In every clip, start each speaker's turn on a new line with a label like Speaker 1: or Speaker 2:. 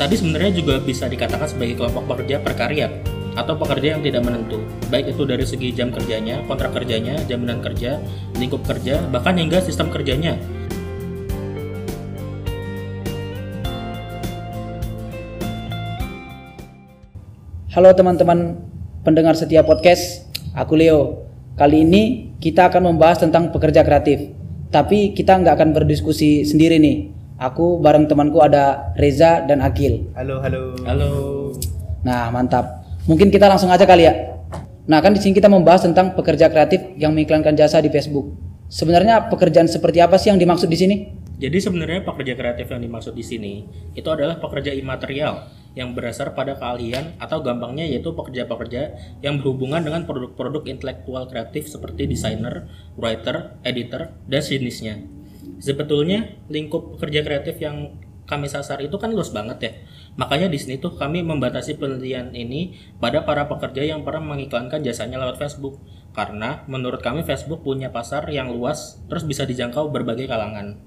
Speaker 1: tadi sebenarnya juga bisa dikatakan sebagai kelompok pekerja prakarya atau pekerja yang tidak menentu, baik itu dari segi jam kerjanya, kontrak kerjanya, jaminan kerja, lingkup kerja, bahkan hingga sistem kerjanya.
Speaker 2: Halo teman-teman pendengar setia podcast, aku Leo. Kali ini kita akan membahas tentang pekerja kreatif. Tapi kita nggak akan berdiskusi sendiri nih. Aku bareng temanku ada Reza dan Akil.
Speaker 3: Halo, halo.
Speaker 1: Halo.
Speaker 2: Nah, mantap. Mungkin kita langsung aja kali ya. Nah, kan di sini kita membahas tentang pekerja kreatif yang mengiklankan jasa di Facebook. Sebenarnya pekerjaan seperti apa sih yang dimaksud di sini?
Speaker 1: Jadi sebenarnya pekerja kreatif yang dimaksud di sini itu adalah pekerja imaterial yang berdasar pada keahlian atau gampangnya yaitu pekerja-pekerja yang berhubungan dengan produk-produk intelektual kreatif seperti desainer, writer, editor, dan jenisnya. Sebetulnya lingkup pekerja kreatif yang kami sasar itu kan luas banget ya. Makanya di sini tuh kami membatasi penelitian ini pada para pekerja yang pernah mengiklankan jasanya lewat Facebook. Karena menurut kami Facebook punya pasar yang luas terus bisa dijangkau berbagai kalangan.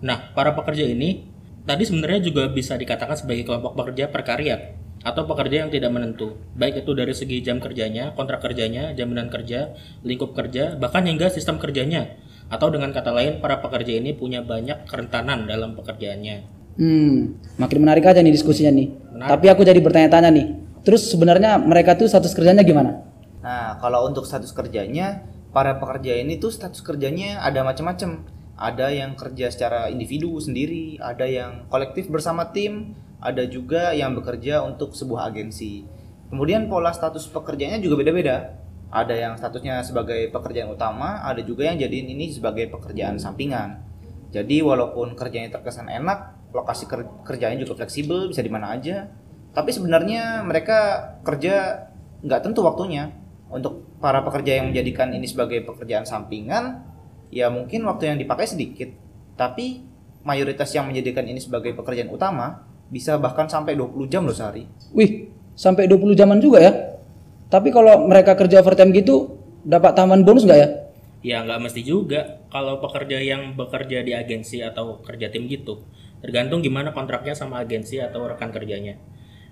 Speaker 1: Nah, para pekerja ini tadi sebenarnya juga bisa dikatakan sebagai kelompok pekerja prakarya atau pekerja yang tidak menentu, baik itu dari segi jam kerjanya, kontrak kerjanya, jaminan kerja, lingkup kerja, bahkan hingga sistem kerjanya. Atau dengan kata lain, para pekerja ini punya banyak kerentanan dalam pekerjaannya.
Speaker 2: Hmm, makin menarik aja nih diskusinya nih.
Speaker 1: Menarik.
Speaker 2: Tapi aku jadi bertanya-tanya nih. Terus sebenarnya mereka tuh status kerjanya gimana?
Speaker 3: Nah, kalau untuk status kerjanya, para pekerja ini tuh status kerjanya ada macam-macam. Ada yang kerja secara individu sendiri, ada yang kolektif bersama tim, ada juga yang bekerja untuk sebuah agensi. Kemudian pola status pekerjaannya juga beda-beda. Ada yang statusnya sebagai pekerjaan utama, ada juga yang jadiin ini sebagai pekerjaan sampingan. Jadi walaupun kerjanya terkesan enak, lokasi ker- kerjanya juga fleksibel, bisa di mana aja. Tapi sebenarnya mereka kerja nggak tentu waktunya. Untuk para pekerja yang menjadikan ini sebagai pekerjaan sampingan, ya mungkin waktu yang dipakai sedikit. Tapi mayoritas yang menjadikan ini sebagai pekerjaan utama bisa bahkan sampai 20 jam loh sehari.
Speaker 2: Wih, sampai 20 jaman juga ya. Tapi kalau mereka kerja overtime gitu, dapat tambahan bonus nggak ya?
Speaker 1: Ya nggak mesti juga kalau pekerja yang bekerja di agensi atau kerja tim gitu. Tergantung gimana kontraknya sama agensi atau rekan kerjanya.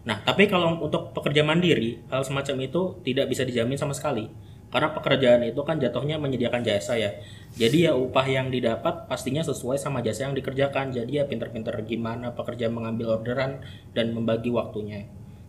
Speaker 1: Nah, tapi kalau untuk pekerja mandiri, hal semacam itu tidak bisa dijamin sama sekali. Karena pekerjaan itu kan jatuhnya menyediakan jasa ya. Jadi ya upah yang didapat pastinya sesuai sama jasa yang dikerjakan. Jadi ya pinter-pinter gimana pekerja mengambil orderan dan membagi waktunya.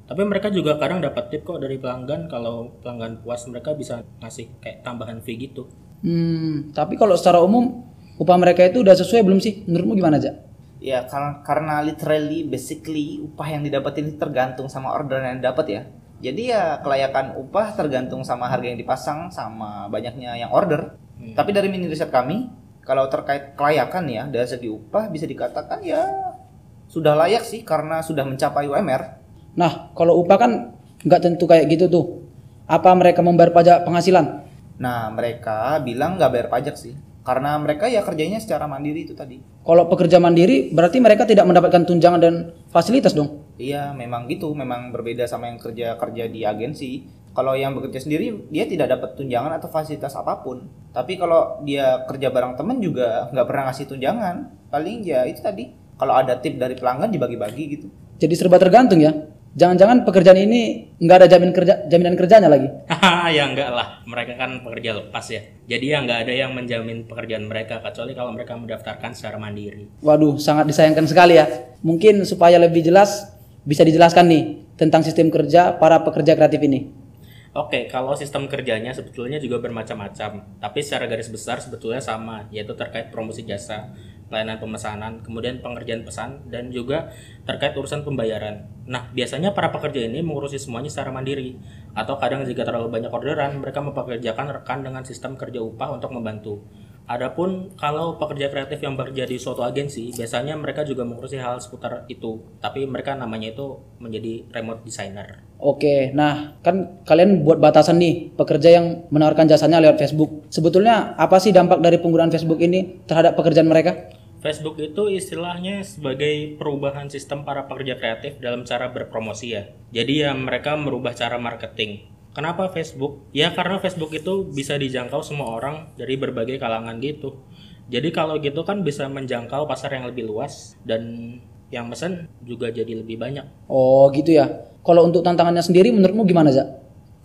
Speaker 1: Tapi mereka juga kadang dapat tip kok dari pelanggan kalau pelanggan puas mereka bisa ngasih kayak tambahan fee gitu.
Speaker 2: Hmm, tapi kalau secara umum upah mereka itu udah sesuai belum sih? Menurutmu gimana aja?
Speaker 3: Ya karena, karena literally basically upah yang didapat ini tergantung sama orderan yang didapat ya. Jadi ya kelayakan upah tergantung sama harga yang dipasang sama banyaknya yang order. Tapi dari mini riset kami, kalau terkait kelayakan ya dari segi upah bisa dikatakan ya sudah layak sih karena sudah mencapai UMR.
Speaker 2: Nah, kalau upah kan nggak tentu kayak gitu tuh. Apa mereka membayar pajak penghasilan?
Speaker 3: Nah mereka bilang nggak bayar pajak sih karena mereka ya kerjanya secara mandiri itu tadi.
Speaker 2: Kalau pekerja mandiri, berarti mereka tidak mendapatkan tunjangan dan fasilitas dong.
Speaker 3: Iya, memang gitu. Memang berbeda sama yang kerja kerja di agensi. Kalau yang bekerja sendiri, dia tidak dapat tunjangan atau fasilitas apa pun. Tapi kalau dia kerja bareng temen juga nggak pernah ngasih tunjangan. Paling ya itu tadi. Kalau ada tip dari pelanggan dibagi-bagi gitu.
Speaker 2: Jadi serba tergantung ya. Jangan-jangan pekerjaan ini nggak ada jamin kerja, jaminan kerjanya lagi.
Speaker 1: Ya enggak lah. Mereka kan pekerja lepas ya. Jadi ya enggak ada yang menjamin pekerjaan mereka kecuali kalau mereka mendaftarkan secara mandiri.
Speaker 2: Waduh, sangat disayangkan sekali ya. Mungkin supaya lebih jelas bisa dijelaskan nih tentang sistem kerja para pekerja kreatif ini.
Speaker 1: Oke, kalau sistem kerjanya sebetulnya juga bermacam-macam, tapi secara garis besar sebetulnya sama, yaitu terkait promosi jasa, pelayanan pemesanan, kemudian pengerjaan pesan, dan juga terkait urusan pembayaran. Nah, biasanya para pekerja ini mengurusi semuanya secara mandiri, atau kadang jika terlalu banyak orderan, mereka mempekerjakan rekan dengan sistem kerja upah untuk membantu. Adapun kalau pekerja kreatif yang bekerja di suatu agensi, biasanya mereka juga mengurusi hal seputar itu, tapi mereka namanya itu menjadi remote designer.
Speaker 2: Oke, nah kan kalian buat batasan nih pekerja yang menawarkan jasanya lewat Facebook. Sebetulnya apa sih dampak dari penggunaan Facebook ini terhadap pekerjaan mereka?
Speaker 1: Facebook itu istilahnya sebagai perubahan sistem para pekerja kreatif dalam cara berpromosi ya. Jadi ya mereka merubah cara marketing. Kenapa Facebook? Ya karena Facebook itu bisa dijangkau semua orang dari berbagai kalangan gitu. Jadi kalau gitu kan bisa menjangkau pasar yang lebih luas dan yang mesen juga jadi lebih banyak.
Speaker 2: Oh gitu ya. Kalau untuk tantangannya sendiri menurutmu gimana Za?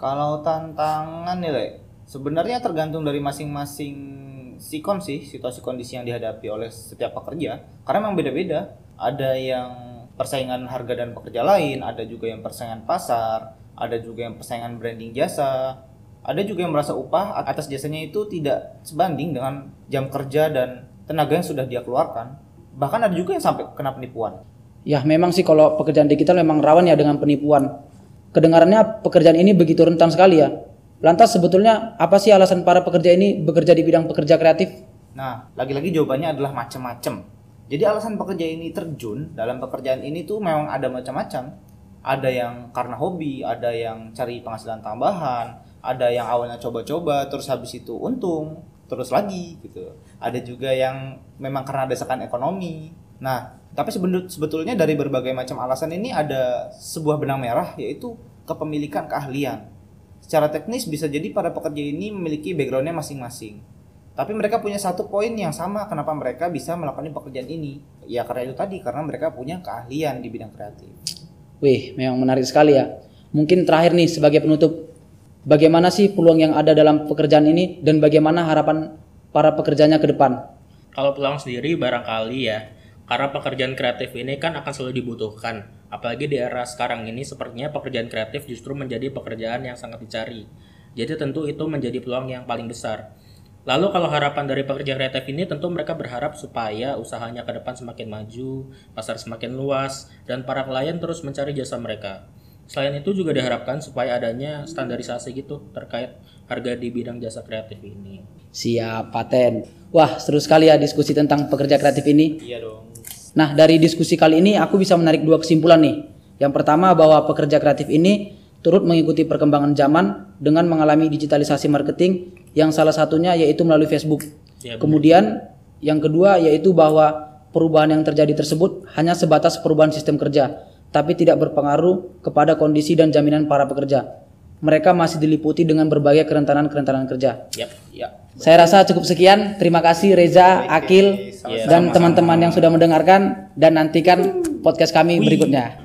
Speaker 3: Kalau tantangan nih, Le, sebenarnya tergantung dari masing-masing sikon sih, situasi kondisi yang dihadapi oleh setiap pekerja. Karena memang beda-beda. Ada yang persaingan harga dan pekerja lain, ada juga yang persaingan pasar, ada juga yang persaingan branding jasa, ada juga yang merasa upah atas jasanya itu tidak sebanding dengan jam kerja dan tenaga yang sudah dia keluarkan. Bahkan ada juga yang sampai kena penipuan.
Speaker 2: Ya memang sih kalau pekerjaan digital memang rawan ya dengan penipuan. Kedengarannya pekerjaan ini begitu rentan sekali ya. Lantas sebetulnya apa sih alasan para pekerja ini bekerja di bidang pekerja kreatif?
Speaker 3: Nah, lagi-lagi jawabannya adalah macam-macam. Jadi alasan pekerja ini terjun dalam pekerjaan ini tuh memang ada macam-macam. Ada yang karena hobi, ada yang cari penghasilan tambahan, ada yang awalnya coba-coba terus habis itu untung, terus lagi gitu. Ada juga yang memang karena desakan ekonomi. Nah, tapi sebetulnya dari berbagai macam alasan ini ada sebuah benang merah yaitu kepemilikan keahlian. Secara teknis bisa jadi para pekerja ini memiliki backgroundnya masing-masing. Tapi mereka punya satu poin yang sama kenapa mereka bisa melakukan pekerjaan ini. Ya karena itu tadi, karena mereka punya keahlian di bidang kreatif.
Speaker 2: Wih, memang menarik sekali ya. Mungkin terakhir nih sebagai penutup, bagaimana sih peluang yang ada dalam pekerjaan ini dan bagaimana harapan para pekerjanya ke depan?
Speaker 1: Kalau peluang sendiri barangkali ya, karena pekerjaan kreatif ini kan akan selalu dibutuhkan. Apalagi di era sekarang ini sepertinya pekerjaan kreatif justru menjadi pekerjaan yang sangat dicari. Jadi tentu itu menjadi peluang yang paling besar. Lalu kalau harapan dari pekerja kreatif ini tentu mereka berharap supaya usahanya ke depan semakin maju, pasar semakin luas, dan para klien terus mencari jasa mereka. Selain itu juga diharapkan supaya adanya standarisasi gitu terkait harga di bidang jasa kreatif ini.
Speaker 2: Siap, paten. Wah, seru sekali ya diskusi tentang pekerja kreatif ini.
Speaker 3: Iya dong.
Speaker 2: Nah, dari diskusi kali ini aku bisa menarik dua kesimpulan nih. Yang pertama bahwa pekerja kreatif ini turut mengikuti perkembangan zaman dengan mengalami digitalisasi marketing yang salah satunya yaitu melalui Facebook.
Speaker 1: Ya,
Speaker 2: Kemudian yang kedua yaitu bahwa perubahan yang terjadi tersebut hanya sebatas perubahan sistem kerja, tapi tidak berpengaruh kepada kondisi dan jaminan para pekerja. Mereka masih diliputi dengan berbagai kerentanan-kerentanan kerja.
Speaker 1: Yap.
Speaker 3: Ya.
Speaker 2: Saya rasa cukup sekian. Terima kasih Reza, Akil,
Speaker 3: Sama-sama.
Speaker 2: dan teman-teman yang sudah mendengarkan dan nantikan podcast kami berikutnya.